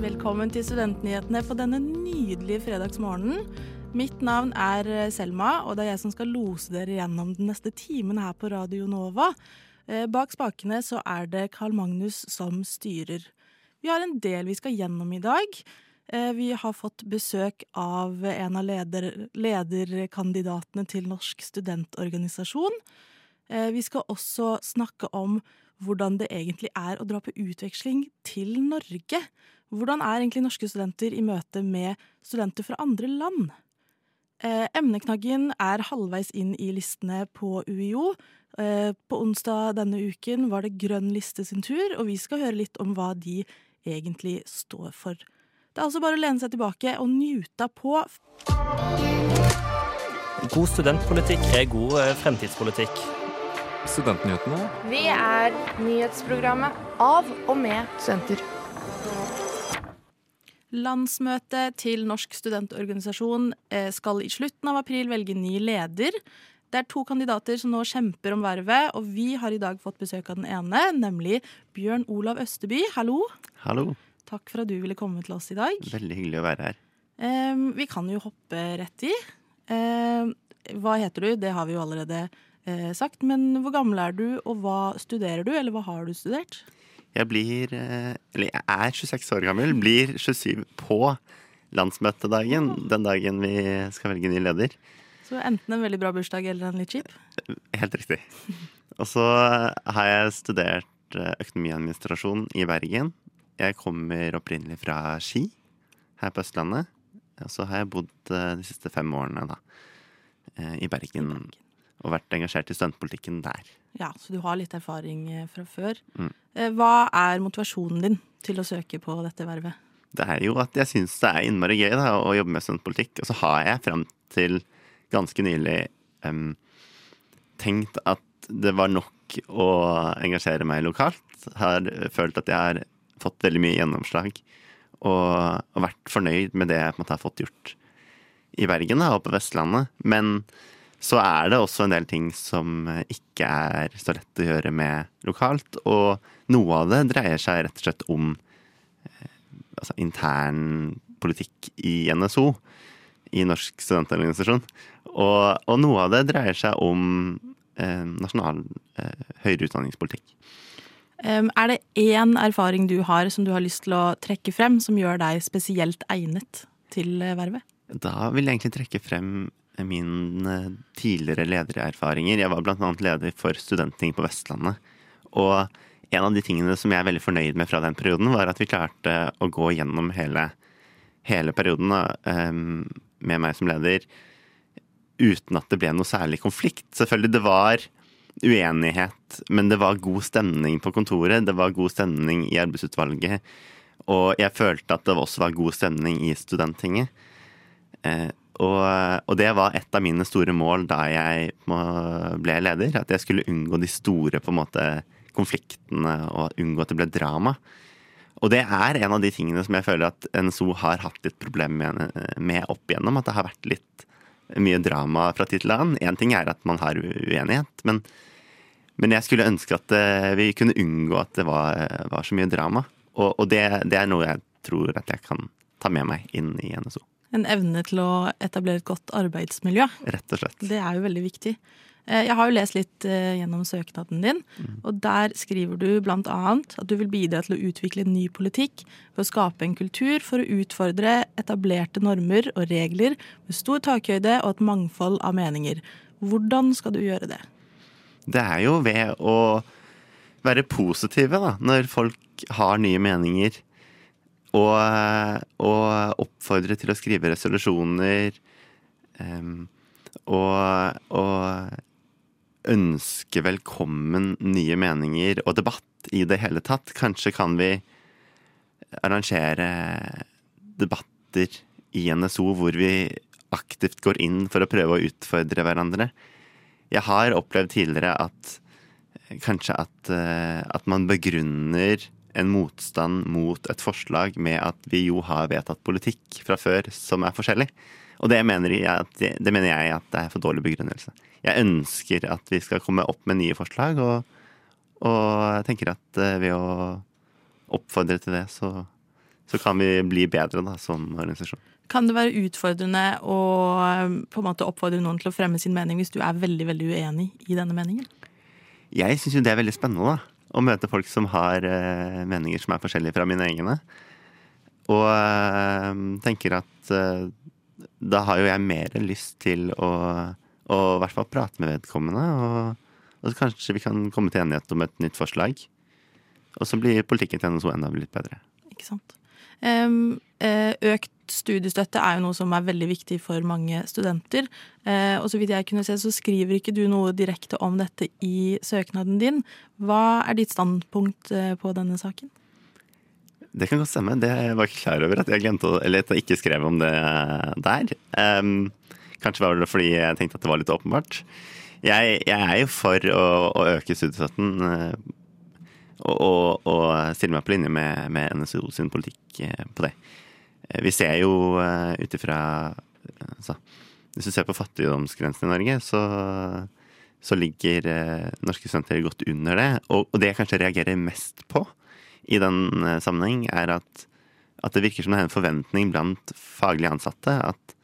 Velkommen til Studentnyhetene på denne nydelige fredagsmorgenen. Mitt navn er eh, Selma, og det er jeg som skal lose dere gjennom den neste timen her på Radio Nova. Eh, Bak spakene så er det Carl Magnus som styrer. Vi har en del vi skal gjennom i dag. Eh, Vi har fått besøk av en av leder, lederkandidatene til Norsk studentorganisasjon. Eh, Vi skal også snakke om hvordan det egentlig er å dra på utveksling til Norge. Hvordan er egentlig norske studenter i møte med studenter fra andre land? Eh, emneknaggen er halvveis inn i listene på UiO. På onsdag denne uken var det Grønn liste sin tur, og vi skal høre litt om hva de egentlig står for. Det er altså bare å lene seg tilbake og njuta på. God studentpolitikk er god eh, fremtidspolitikk. Studentnyhetene. Vi er nyhetsprogrammet av og med studenter. Landsmøtet til Norsk studentorganisasjon eh, skal i slutten av april velge ny leder. Det er to kandidater som nå kjemper om vervet, og vi har i dag fått besøk av den ene, nemlig Bjørn Olav Østeby. Hallo. Hallo. Takk for at du ville komme til oss i dag. Veldig hyggelig å være her. Eh, vi kan jo hoppe rett i. Eh, hva heter du? Det har vi jo allerede eh, sagt. Men hvor gammel er du, og hva studerer du, eller hva har du studert? Jeg blir eh, Eller jeg er 26 år gammel. Blir 27 på landsmøtedagen. Den dagen vi skal velge ny leder. Så enten en veldig bra bursdag eller en litt kjip. Helt riktig. Og så har jeg studert eh, økonomiadministrasjon i Bergen. Jeg kommer opprinnelig fra Ski her på Østlandet. Og så har jeg bodd eh, de siste fem årene da, eh, i Bergen. Og vært engasjert i studentpolitikken der. Ja, så du har litt erfaring eh, fra før. Mm. Hva er motivasjonen din til å søke på dette vervet? Det er jo at jeg syns det er innmari gøy da, å jobbe med studentpolitikk. Og så har jeg fram til ganske nylig um, tenkt at det var nok å engasjere meg lokalt. Har følt at jeg har fått veldig mye gjennomslag. Og, og vært fornøyd med det jeg på en måte har fått gjort i Bergen da, og på Vestlandet. Men så er det også en del ting som ikke er så lett å gjøre med lokalt. Og noe av det dreier seg rett og slett om altså, intern politikk i NSO, i Norsk studentorganisasjon. Og, og noe av det dreier seg om eh, nasjonal eh, høyere utdanningspolitikk. Em, Er det én erfaring du har som du har lyst til å trekke frem, som gjør deg spesielt egnet til eh, vervet? Da vil jeg egentlig trekke frem mine tidligere ledererfaringer. Jeg var annet leder for Studentting på Vestlandet. Og en av de tingene som jeg er veldig fornøyd med fra den perioden, var at vi klarte å gå gjennom hele, hele perioden da, med meg som leder uten at det ble noe særlig konflikt. Selvfølgelig, det var uenighet, men det var god stemning på kontoret. Det var god stemning i arbeidsutvalget. Og jeg følte at det også var god stemning i Studenttinget. Eh, og, og det var et av mine store mål da jeg ble leder. At jeg skulle unngå de store på en måte, konfliktene og unngå at det ble drama. Og det er en av de tingene som jeg føler at NSO har hatt litt problemer med, med opp igjennom. At det har vært litt mye drama fra tid til annen. Én ting er at man har uenighet, men, men jeg skulle ønske at eh, vi kunne unngå at det var, var så mye drama. Og, og det, det er noe jeg tror at jeg kan ta med meg inn i NSO. En evne til å etablere et godt arbeidsmiljø. Rett og slett. Det er jo veldig viktig. Eh, Jeg har jo lest litt eh, gjennom søknaden din, og der skriver du annet at du vil bidra til å utvikle en ny politikk for å skape en kultur for å utfordre etablerte normer og regler med stor takhøyde og et mangfold av meninger. Hvordan skal du gjøre det? Det er jo ved å være positive da, når folk har nye meninger. Og, og oppfordre til å skrive resolusjoner. Um, og, og ønske velkommen nye meninger og debatt i det hele tatt. Kanskje kan vi arrangere debatter i NSO hvor vi aktivt går inn for å prøve å utfordre hverandre. Jeg har opplevd tidligere at kanskje at, eh, at man begrunner en motstand mot et forslag med at vi jo har vedtatt politikk fra før som er forskjellig. Og det mener, jeg at, det, mener jeg at det er for dårlig begrunnelse. Jeg ønsker at vi skal komme opp med nye forslag, og, og jeg tenker at eh, ved å oppfordre til det, så, så kan vi bli bedre da, som organisasjon. Kan det være utfordrende å eh, på en måte oppfordre noen til å fremme sin mening hvis du er veldig veldig uenig i denne meningen? Jeg syns jo det er veldig spennende, da. Å møte folk som har uh, meninger som er forskjellige fra mine egne. Og uh, tenker at eh, da har jo jeg mer lyst til å, å i hvert fall prate med vedkommende. Og, og kanskje vi kan komme til enighet om et nytt forslag. Og så blir politikken til NSO enda litt bedre. Ikke sant. Eh, økt studiestøtte er jo noe som er veldig viktig for mange studenter. Eh, og så vidt jeg kunne se, så skriver ikke du noe direkte om dette i søknaden din. Hva er ditt standpunkt eh, på denne saken? Det kan godt stemme. Det var ikke klar over at jeg glemte eller at jeg ikke skrev om det der. Um, kanskje var det fordi jeg tenkte at det var litt åpenbart. Jeg, jeg er jo for å, å øke studiestøtten eh, og, og, og stille meg på linje med, med NSO sin politikk eh, på det. Eh, Vi ser jo ut ifra altså, Hvis du ser på fattigdomsgrensen i Norge, så, så ligger eh, norske studenter godt under det. Og, og det jeg kanskje reagerer mest på i den eh, sammenheng, er at, at det virker som det er en forventning blant faglig ansatte at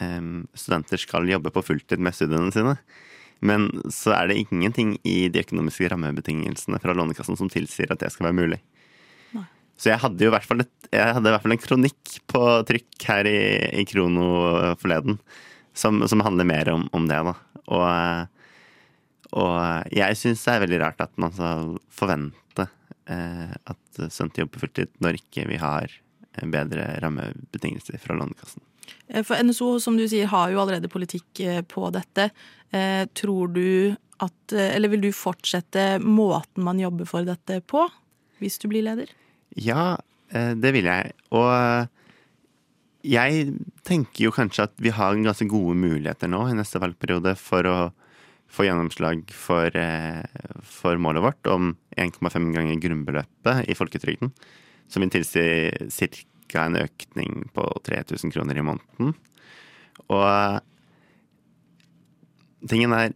um, studenter skal jobbe på fulltid med studiene sine. Men så er det ingenting i de økonomiske rammebetingelsene fra Lånekassen som tilsier at det skal være mulig. Nei. Så jeg hadde jo i hvert fall, et, jeg hadde i hvert fall en kronikk på trykk her i, i Krono forleden som, som handler mer om, om det, da. Og, og jeg syns det er veldig rart at man skal forvente at studenter jobber fulltid når ikke vi har bedre rammebetingelser fra Lånekassen. Eh, For NSO, som du sier, har jo allerede politikk eh, på dette. Eh, Tror du at eh, Eller vil du fortsette måten man jobber for dette på, hvis du blir leder? Ja, eh, det vil jeg. Og eh, jeg tenker jo kanskje at vi har ganske gode muligheter nå i neste valgperiode for å få gjennomslag for, eh, for målet vårt om 1,5 ganger grunnbeløpet i folketrygden. Som vil tilsi ca. en økning på 3000 kroner i måneden. Og tingen er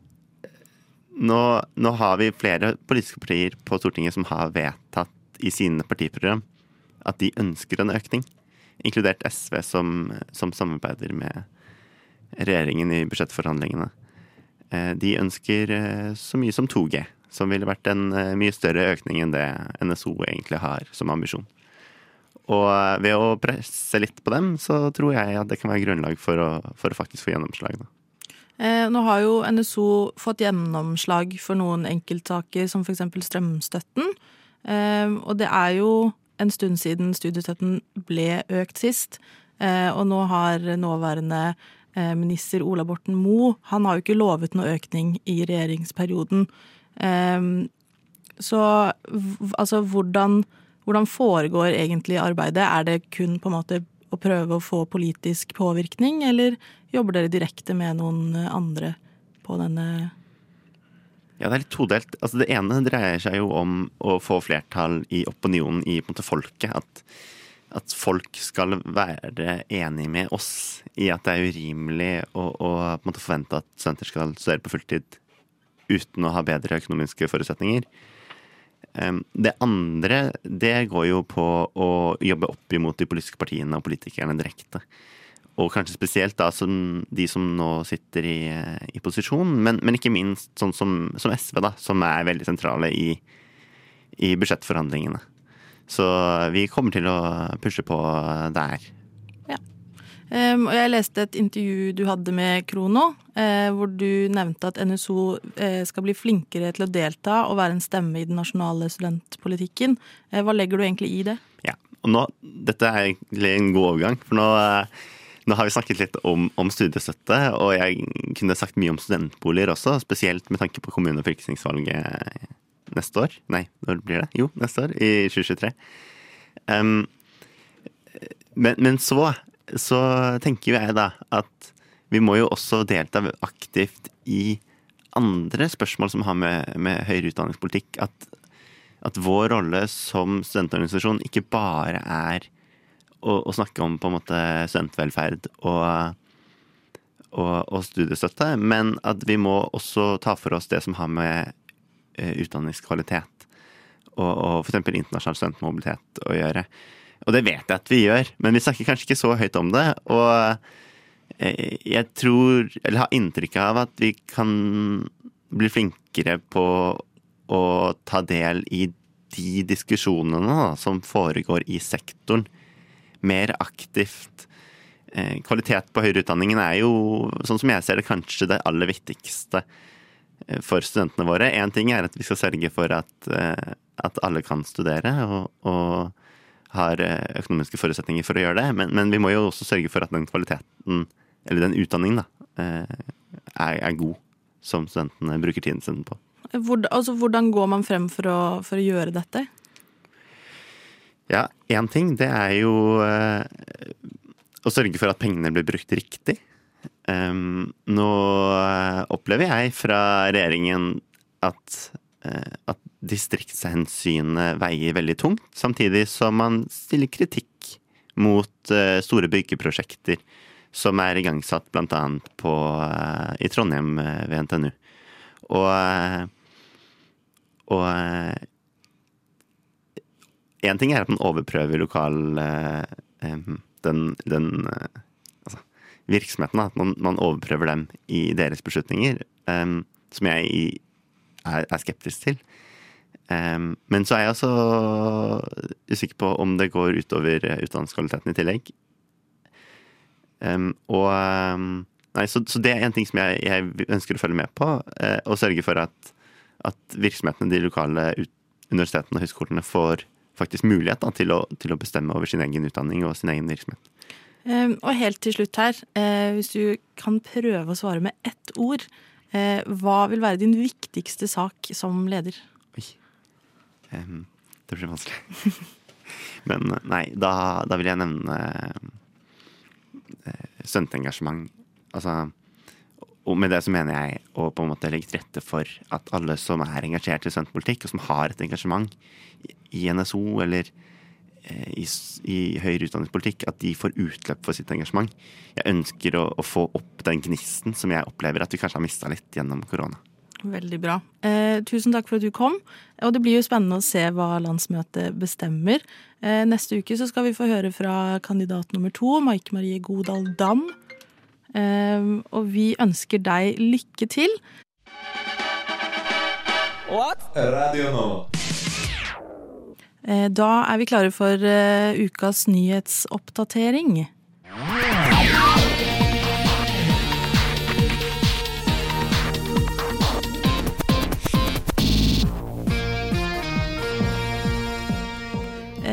nå, nå har vi flere politiske partier på Stortinget som har vedtatt i sine partiprogram at de ønsker en økning. Inkludert SV, som, som samarbeider med regjeringen i budsjettforhandlingene. Eh, De ønsker eh, så mye som 2G, som ville vært en eh, mye større økning enn det NSO egentlig har som ambisjon. Og ved å presse litt på dem, så tror jeg at det kan være grunnlag for å, for å faktisk få gjennomslag. Da. Nå har jo NSO fått gjennomslag for noen enkeltsaker, som f.eks. strømstøtten. Og det er jo en stund siden studiestøtten ble økt sist. Og nå har nåværende eh, minister Ola Borten Moe Han har jo ikke lovet noe økning i regjeringsperioden. Eh, Så altså, hvordan, hvordan foregår egentlig arbeidet? Er det kun på en måte å prøve å få politisk påvirkning, eller jobber dere direkte med noen andre på denne Ja, det er litt todelt. Altså, det ene dreier seg jo om å få flertall i opinionen i måte, folket. At, at folk skal være enig med oss i at det er urimelig å, å forvente at studenter skal studere på fulltid uten å ha bedre økonomiske forutsetninger. Det andre det går jo på å jobbe opp imot de politiske partiene og politikerne direkte. Og kanskje spesielt da som de som nå sitter i, i posisjon, men, men ikke minst sånn som, som SV, da, som er veldig sentrale i, i budsjettforhandlingene. Så vi kommer til å pushe på der. Ja. og jeg leste et intervju du hadde med Krono, eh, hvor du nevnte at NSO eh, skal bli flinkere til å delta og være en stemme i den nasjonale studentpolitikken. Eh, hva legger du egentlig i det? Ja, og nå, Dette er egentlig en god overgang, for nå, nå har vi snakket litt om, om studiestøtte. Og jeg kunne sagt mye om studentboliger også, spesielt med tanke på kommune- og fylkestingsvalget neste år. Nei, når blir det? Jo, neste år, i 2023. Um, men, men så, så tenker jeg da at vi må jo også delta aktivt i andre spørsmål som har med, med høyere utdanningspolitikk. At, at vår rolle som studentorganisasjon ikke bare er å, å snakke om på en måte studentvelferd og, og, og studiestøtte, men at vi må også ta for oss det som har med utdanningskvalitet og, og f.eks. internasjonal studentmobilitet å gjøre. Og det vet jeg at vi gjør, men vi snakker kanskje ikke så høyt om det. Og eh, jeg tror, eller har inntrykk av at vi kan bli flinkere på å ta del i de diskusjonene da, som foregår i sektoren. Mer aktivt. Eh, kvalitet på høyere utdanningen er jo, sånn som jeg ser det, kanskje det aller viktigste eh, for studentene våre. Én ting er at vi skal sørge for at, at alle kan studere, og, og har eh, økonomiske forutsetninger for å gjøre det. Men, men, vi må jo også sørge for at den kvaliteten, eller den utdanningen, da, eh, er, er god. Som studentene bruker tiden sin på. Hvor, altså, hvordan går man frem for å, for å gjøre dette? Ja, én ting det er jo eh, å sørge for at pengene blir brukt riktig. Nå opplever jeg fra regjeringen at, uh, at distriktshensynet veier veldig tungt, samtidig som man stiller kritikk mot uh, store byggeprosjekter som er igangsatt bl.a. Uh, i Trondheim ved NTNU. Og, og en ting er at man overprøver lokal den, den altså, virksomheten, at man, man, overprøver dem i deres beslutninger, um, som jeg er, er skeptisk til. Um, men så er jeg også usikker på om det går utover eh, utdanningskvaliteten i tillegg. Um, og Nei, så, så, det er en ting som jeg, jeg ønsker å følge med på. Uh, og sørge for at, at, virksomhetene, de lokale ut, universitetene og høyskolene får faktisk mulighet da, til, å, til, å, bestemme over sin egen utdanning og sin egen virksomhet. Og helt til slutt her, uh, hvis du kan prøve å svare med ett ord. Uh, hva vil være din viktigste sak som leder? Oi, Det blir vanskelig. Men nei, da, da vil jeg nevne eh, studentengasjement. Altså og med det så mener jeg å på en måte legge til rette for at alle som er engasjert i studentpolitikk, og som har et engasjement i NSO eller eh, i, i, høyere utdanningspolitikk, at de får utløp for sitt engasjement. Jeg ønsker å, å få opp den gnisten som jeg opplever at vi kanskje har mista litt gjennom korona. Veldig bra. Eh, tusen takk for at du kom. Og det blir jo spennende å se hva landsmøtet bestemmer. Eh, neste uke så skal vi få høre fra kandidat nummer to, Maike Marie Godal Dam. Eh, og vi ønsker deg lykke til. What? Radio nå. Eh, da er vi klare for uh, ukas nyhetsoppdatering.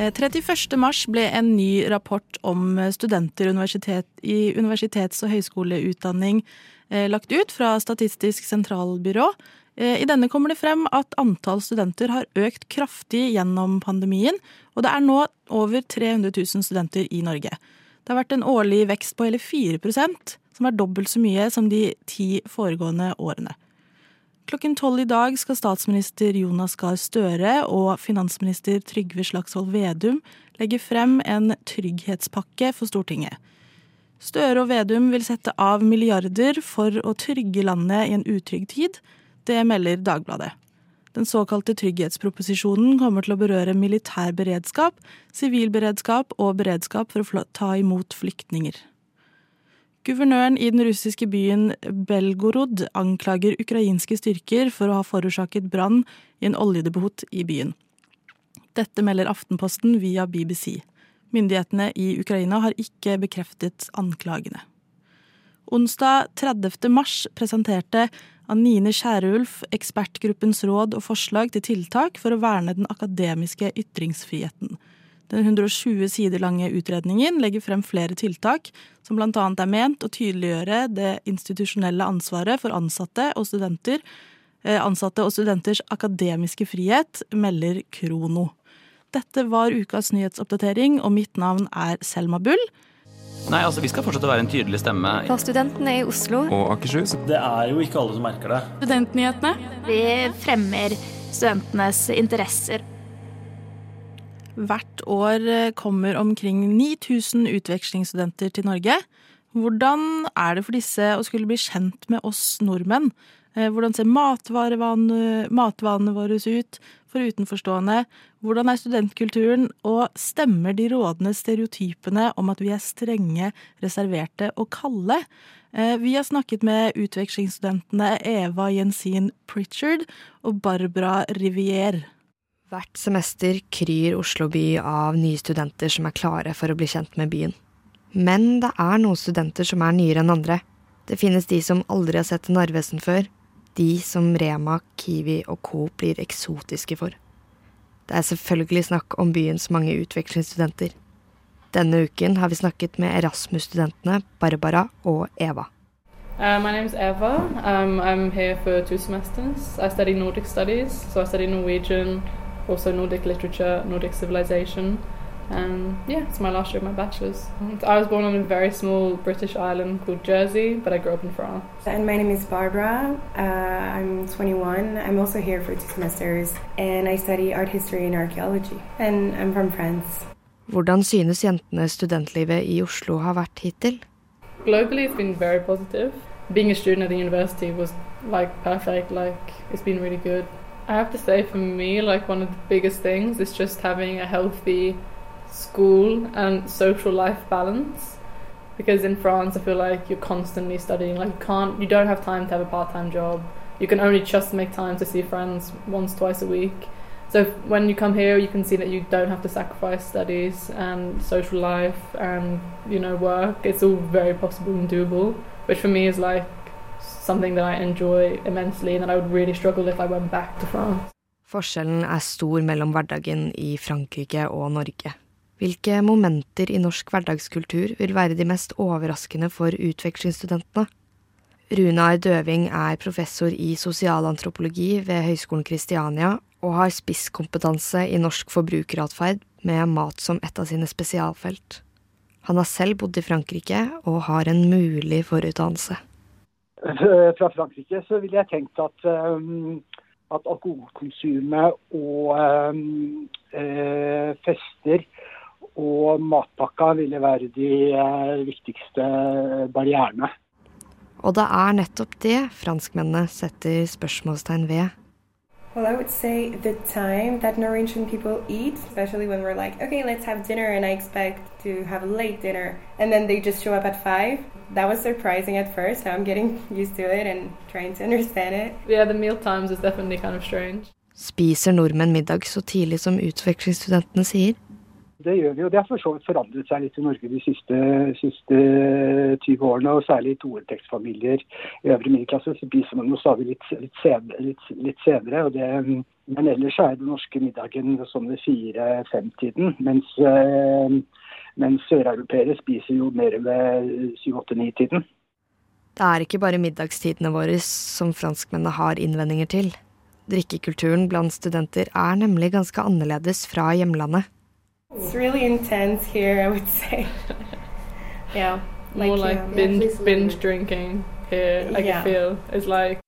31. mars ble en ny rapport om studenter universitet, i universitets- og høyskoleutdanning eh, lagt ut fra Statistisk sentralbyrå. Eh, I denne kommer det frem at antall studenter har økt kraftig gjennom pandemien, og det er nå over 300 000 studenter i Norge. Det har vært en årlig vekst på hele 4% som er dobbelt så mye som de ti foregående årene. Klokken tolv i dag skal statsminister Jonas Gahr Støre og finansminister Trygve Slagsvold Vedum legge frem en trygghetspakke for Stortinget. Støre og Vedum vil sette av milliarder for å trygge landet i en utrygg tid. Det melder Dagbladet. Den såkalte trygghetsproposisjonen kommer til å berøre militær beredskap, sivil beredskap og beredskap for å ta imot flyktninger. Guvernøren i den russiske byen Belgorod anklager ukrainske styrker for å ha forårsaket brann i en oljedepot i byen. Dette melder Aftenposten via BBC. Myndighetene i Ukraina har ikke bekreftet anklagene. Onsdag 30. mars presenterte Anine Skjærulf ekspertgruppens råd og forslag til tiltak for å verne den akademiske ytringsfriheten. Den 120 sider lange utredningen legger frem flere tiltak som bl.a. er ment å tydeliggjøre det institusjonelle ansvaret for ansatte og studenter, eh, ansatte og studenters akademiske frihet, melder Krono. Dette var ukas nyhetsoppdatering, og mitt navn er Selma Bull. Nei, altså Vi skal fortsette å være en tydelig stemme. For studentene i Oslo. Og Akershus. Det er jo ikke alle som merker det. Studentnyhetene. Vi fremmer studentenes interesser. Hvert år eh, kommer omkring 9000 utvekslingsstudenter til Norge. Hvordan er det for disse å skulle bli kjent med oss nordmenn? Eh, hvordan ser matvanene våre ut for utenforstående? Hvordan er studentkulturen, og stemmer de rådende stereotypene om at vi er strenge, reserverte og kalde? Eh, vi har snakket med utvekslingsstudentene Eva Jensin Pritchard og Barbara Rivier. Hvert semester kryr Oslo by av nye studenter som er klare for å bli kjent med byen. Men det er noen studenter som er nyere enn andre. Det finnes de som aldri har sett en Narvesen før. De som Rema, Kiwi og Co. blir eksotiske for. Det er selvfølgelig snakk om byens mange utvekslingsstudenter. Denne uken har vi snakket med Erasmus-studentene Barbara og Eva. Uh, my name is Eva. Um, I'm for two semesters. I study Nordic studies, so I study Norwegian, also Nordic literature, Nordic civilization. And yeah, it's my last year of my bachelor's. I was born on a very small British island called Jersey, but I grew up in France. And my name is Barbara. Uh, I'm 21. I'm also here for two semesters, and I study art history and archaeology. And I'm from France. Hvordan synes jentene studentlivet i Oslo har vært hittil? Globally, it's been very positive. Being a student at the university was like perfect. Like it's been really good. I have to say, for me, like one of the biggest things is just having a healthy school and social life balance. Because in France I feel like you're constantly studying. Like you can't you don't have time to have a part-time job. You can only just make time to see friends once twice a week. So when you come here you can see that you don't have to sacrifice studies and social life and you know work. It's all very possible and doable which for me is like something that I enjoy immensely and that I would really struggle if I went back to France. Forskjellen er stor mellom hverdagen i Frankrike og Norge. Hvilke momenter i norsk hverdagskultur vil være de mest overraskende for utvekslingsstudentene? Runar Døving er professor i sosialantropologi ved Høgskolen Kristiania og har spisskompetanse i norsk forbrukeratferd med mat som et av sine spesialfelt. Han har selv bodd i Frankrike og har en mulig forutdannelse. Fra Frankrike så ville jeg tenkt at, um, at alkoholkonsumet og eh, fester og matpakka ville være de eh, viktigste barrierene. Og det er nettopp det franskmennene setter spørsmålstegn ved. Well, I would say the time that Norwegian people eat, especially when we're like, okay, let's have dinner, and I expect to have a late dinner, and then they just show up at five. That was surprising at first. Now I'm getting used to it and trying to understand it. yeah the meal times is definitely kind of strange Spiser nordmenn middag så tidlig som utvekslingsstudentene sier? Det gjør vi, og det har for så vidt forandret seg litt i Norge de siste, siste 20 årene. og Særlig toinntektsfamilier i øvre middelklasse spiser man jo stadig litt, litt, senere, litt, litt senere. Det, men ellers er den norske middagen sånn ved fire-fem-tiden. Mens, eh, mens søreuropeere spiser jo mer ved syv-åtte-ni-tiden. Det er ikke bare middagstidene våre som franskmennene har innvendinger til. Drikkekulturen blant studenter er nemlig ganske annerledes fra hjemlandet. It's really intense here, I would say. yeah. more like um, binge binge drinking here. I Yeah. can feel it's like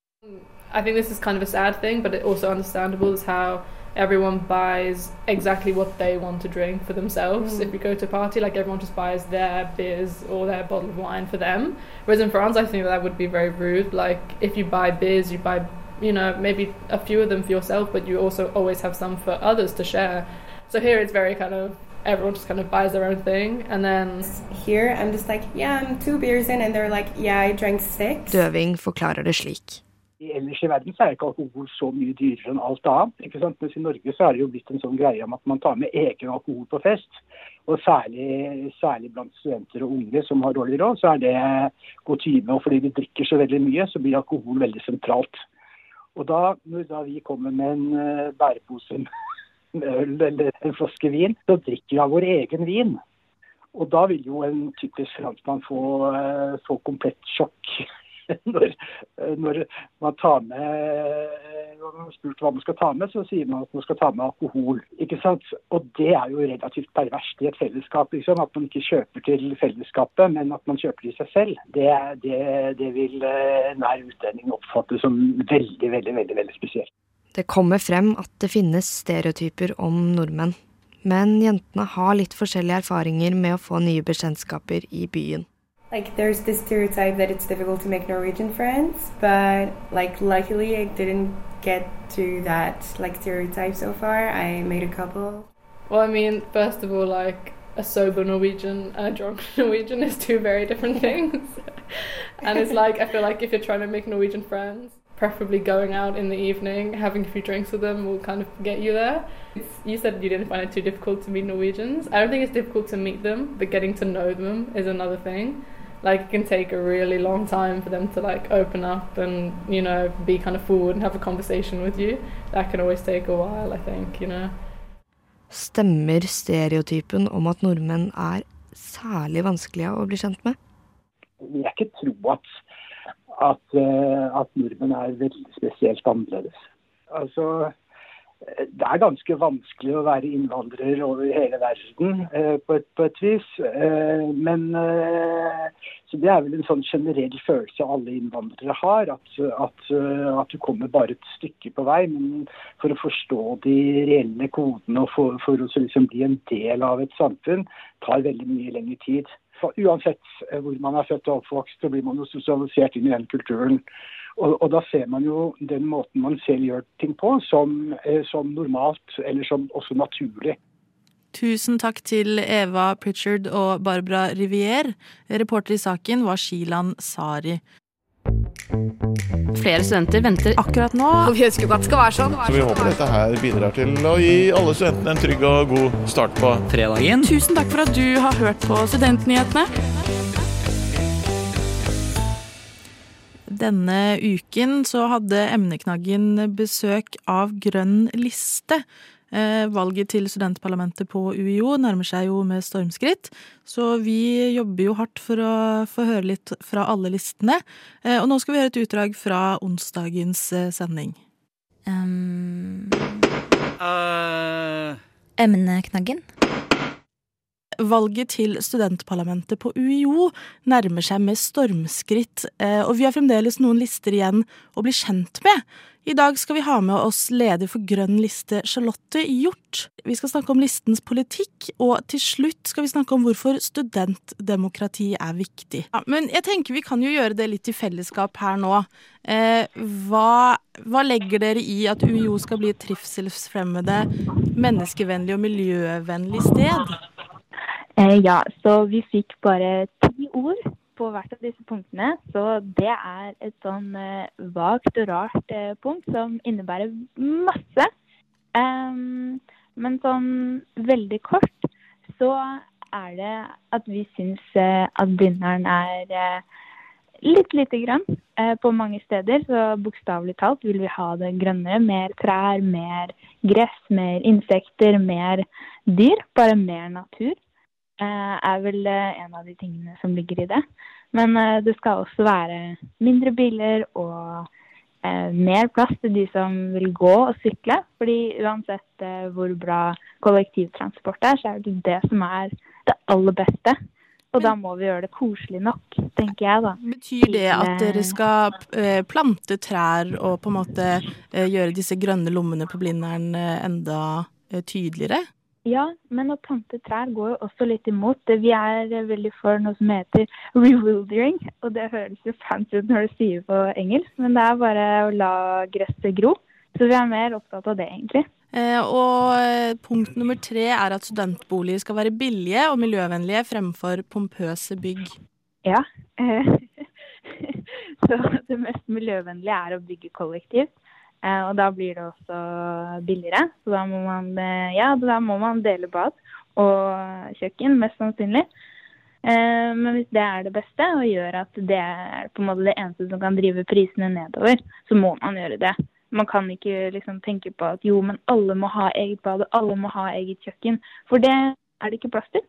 I think this is kind of a sad thing, but it also understandable is how everyone buys exactly what they want to drink for themselves. Mm. If you go to a party, like everyone just buys their beers or their bottle of wine for them. Whereas in France, I think that would be very rude. Like if you buy beers, you buy you know maybe a few of them for yourself, but you also always have some for others to share. So here it's very kind of everyone just kind of buys their own thing, and then Here, I'm just like, yeah, I'm two beers in, and they're like, yeah, I drank six. Døving forklarer det slik. I Ellers i verden så er ikke alkohol så mye dyrere enn alt annet. ikke sant? Mens i Norge så er det jo blitt en sånn greie om at man tar med egen alkohol på fest. Og særlig, særlig blant studenter og unge som har dårlig råd, så er det kutyme. Og fordi vi drikker så veldig mye, så blir alkohol veldig sentralt. Og da, når da vi kommer med en eh, bærepose øl eller en flaske vin, så drikker vi av vår egen vin. Og da vil jo en typisk franskmann få, eh, få komplett sjokk når, når man tar med Når man spurt hva man skal ta med, så sier man at man skal ta med alkohol. ikke sant? Og det er jo relativt perverst i et fellesskap. liksom, At man ikke kjøper til fellesskapet, men at man kjøper til seg selv. Det, det, det vil nær utlending oppfatte som veldig, veldig, veldig, veldig spesielt. Det kommer frem at det finnes stereotyper om nordmenn. Men jentene har litt forskjellige erfaringer med å få nye bekjentskaper i byen. Like there's this stereotype that it's difficult to make Norwegian friends, but like luckily I didn't get to that like stereotype so far. I made a couple. Well, I mean, first of all, like a sober Norwegian and a drunk Norwegian is two very different things. and it's like I feel like if you're trying to make Norwegian friends, preferably going out in the evening, having a few drinks with them will kind of get you there. It's, you said you didn't find it too difficult to meet Norwegians. I don't think it's difficult to meet them, but getting to know them is another thing. Like it can take a really long time for them to like open up and you know be kind of forward and have a conversation with you. That can always take a while, I think. You know. Stemmer stereotypen om at nordmenn er særlig vanskelige å bli kjent med? Jeg vil ikke tro at, at, eh, at nordmenn er veldig spesielt annerledes. Altså, det er ganske vanskelig å være innvandrer over hele verden eh, på, et, på, et, vis. Eh, men eh, så Det er vel en sånn generell følelse alle innvandrere har. At, at, eh, at, du kommer bare et stykke på vei. Men for å forstå de reelle kodene og for, for å liksom bli en del av et samfunn, tar veldig mye lengre tid. Uansett eh, hvor man er født og oppvokst, så blir man jo sosialisert inn i den kulturen. Og, og, da ser man jo den måten man selv gjør ting på, som, eh, som normalt, eller som også naturlig. Tusen takk til Eva Pritchard og Barbara Rivier. Reporter i saken var Shilan Sari. Flere studenter venter akkurat nå. Og vi ønsker jo at det skal være sånn. Så vi håper dette her bidrar til å gi alle studentene en trygg og god start på fredagen. Tusen takk for at du har hørt på Studentnyhetene. Denne uken så hadde emneknaggen besøk av Grønn liste. Eh, valget til studentparlamentet på UiO nærmer seg jo med stormskritt, så vi jobber jo hardt for å få høre litt fra alle listene. Eh, og nå skal vi høre et utdrag fra onsdagens eh, sending. Um, uh... Emneknaggen? Valget til studentparlamentet på UiO nærmer seg med stormskritt, og vi har fremdeles noen lister igjen å bli kjent med. I dag skal vi ha med oss leder for Grønn liste, Charlotte Hjort. Vi skal snakke om listens politikk, og til slutt skal vi snakke om hvorfor studentdemokrati er viktig. Ja, men jeg tenker vi kan jo gjøre det litt i fellesskap her nå. Eh, hva, hva, legger dere i at UiO skal bli et trivselsfremmede, menneskevennlig og miljøvennlig sted? Eh, ja, så vi fikk bare ti ord på hvert av disse punktene. Så det er et sånn eh, vagt og rart eh, punkt som innebærer masse. Um, men sånn veldig kort så er det at vi syns uh, at Blindern er litt lite grønn på mange steder. Så bokstavelig talt vil vi ha det grønnere. Mer trær, mer gress, mer insekter, mer dyr. Bare mer natur. Eh, er vel eh, en av de tingene som ligger i det. Men eh, det skal også være mindre biler og mer plass til de som vil gå og sykle. Fordi uansett hvor bra kollektivtransport er, så er det det som er det aller beste. Og da må vi gjøre det koselig nok, tenker jeg da. Betyr det at dere skal plante trær og på en måte gjøre disse grønne lommene på Blindern enda tydeligere? Ja, men å plante trær går jo også litt imot. Vi er veldig for noe som heter rewildering. Og det høres jo fancy ut når du sier på engelsk, men det er bare å la gresset gro. Så vi er mer opptatt av det, egentlig. Eh, og eh, punkt nummer tre er at studentboliger skal være billige og miljøvennlige fremfor pompøse bygg. Ja. så det mest miljøvennlige er å bygge kollektivt. Eh, og da blir det også billigere. Så da må man, eh, ja, da må man dele bad og kjøkken, mest sannsynlig. Eh, men hvis det er det beste og gjør at det er på en måte det eneste som kan drive prisene nedover, så må man gjøre det. Man kan ikke liksom tenke på at jo, men alle må ha eget bad og alle må ha eget kjøkken. For det er det ikke plass til.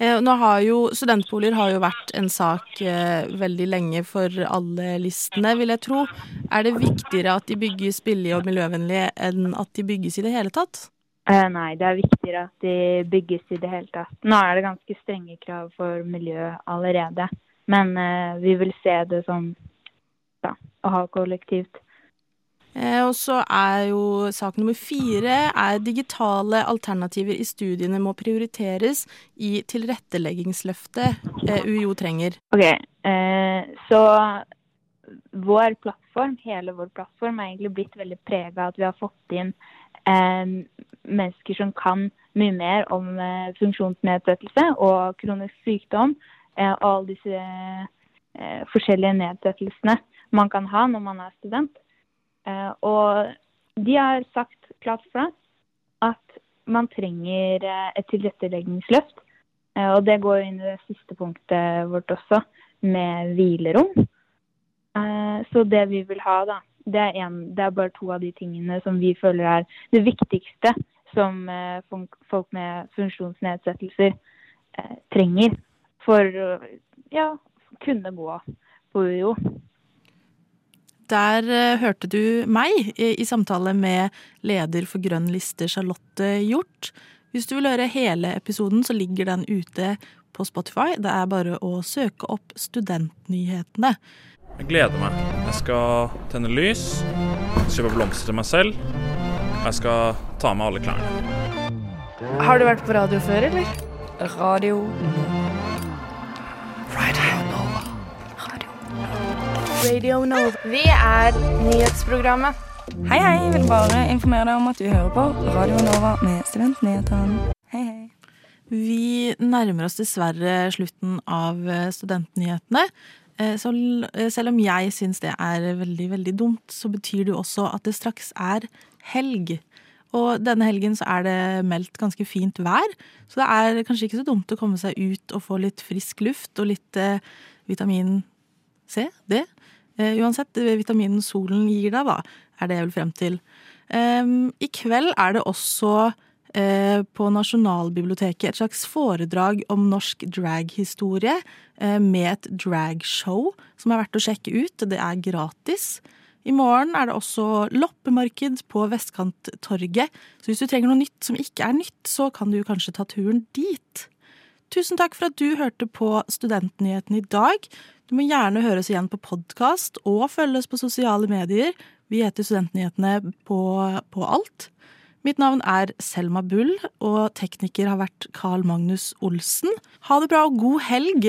Eh, jo Studentboliger har jo vært en sak eh, veldig lenge for alle listene, vil jeg tro. Er det viktigere at de bygges billig og miljøvennlig enn at de bygges i det hele tatt? Eh, nei, det er viktigere at de bygges i det hele tatt. Nå er det ganske strenge krav for miljø allerede. Men vi vil se det som da, å ha kollektivt. Eh, og så er jo sak nummer fire er digitale alternativer i studiene må prioriteres i tilretteleggingsløftet eh, UiO trenger. Ok, eh, så vår plattform, hele vår plattform, er egentlig blitt veldig prega av at vi har fått inn mennesker som kan mye mer om funksjonsnedsettelse og kronisk sykdom. Og alle disse forskjellige nedsettelsene man kan ha når man er student. Eh, og de har sagt klart fra at man trenger eh, et tilretteleggingsløft. Eh, og det går inn i det siste punktet vårt også, med hvilerom. Så det vi vil ha, da, det er, en, det er bare to av de tingene som vi føler er det viktigste som folk med funksjonsnedsettelser trenger for å ja, kunne gå på UiO. Der uh, hørte du meg i, i, samtale med leder for Grønn liste, Charlotte Hjort. Hvis du vil høre hele episoden, så ligger den ute på Spotify. Det er bare å søke opp Studentnyhetene. Jeg gleder meg. Jeg skal tenne lys, kjøpe blomster til meg selv. Jeg skal ta med alle klærne. Har du vært på radio før, eller? Radio Radio Nova. Vi er nyhetsprogrammet. Hei, hei. Jeg vil bare informere deg om at du hører på Radio Nova med Studentnyhetene. Hei, hei. Vi nærmer oss dessverre slutten av eh, Studentnyhetene. Eh, så eh, selv om jeg syns det er veldig, veldig dumt, så betyr det jo også at det straks er helg. Og denne helgen så er det meldt ganske fint vær, så det er kanskje ikke så dumt å komme seg ut og få litt frisk luft og litt vitamin C, D, uansett, vitaminen solen gir deg, da, er det jeg vil frem til. I kveld er det også uh, på Nasjonalbiblioteket et slags foredrag om norsk draghistorie med et dragshow som er verdt å sjekke ut. Det er gratis. I morgen er det også loppemarked på Vestkanttorget, så hvis du trenger noe nytt som ikke er nytt, så kan du kanskje ta turen dit. Tusen takk for at du hørte på Studentnyhetene i dag. Du må gjerne høre oss igjen på podkast og følge oss på sosiale medier. Vi heter Studentnyhetene på, på alt. Mitt navn er Selma Bull, og tekniker har vært Carl Magnus Olsen. Ha det bra og god helg!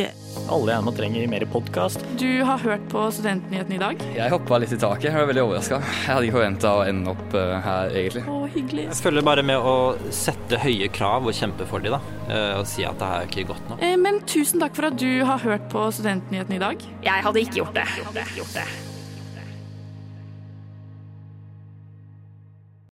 Alle jeg nå trenger mer podkast. Du har hørt på Studentnyhetene i dag? Jeg hoppa litt i taket. Jeg var veldig overraska. Jeg hadde ikke forventa å ende opp uh, her, egentlig. Å, hyggelig. Jeg følger bare med å sette høye krav og kjempe for dem, da. Uh, og si at det er ikke godt nok. Eh, men tusen takk for at du har hørt på Studentnyhetene i dag. Jeg hadde ikke gjort det. Jeg hadde ikke Gjort det.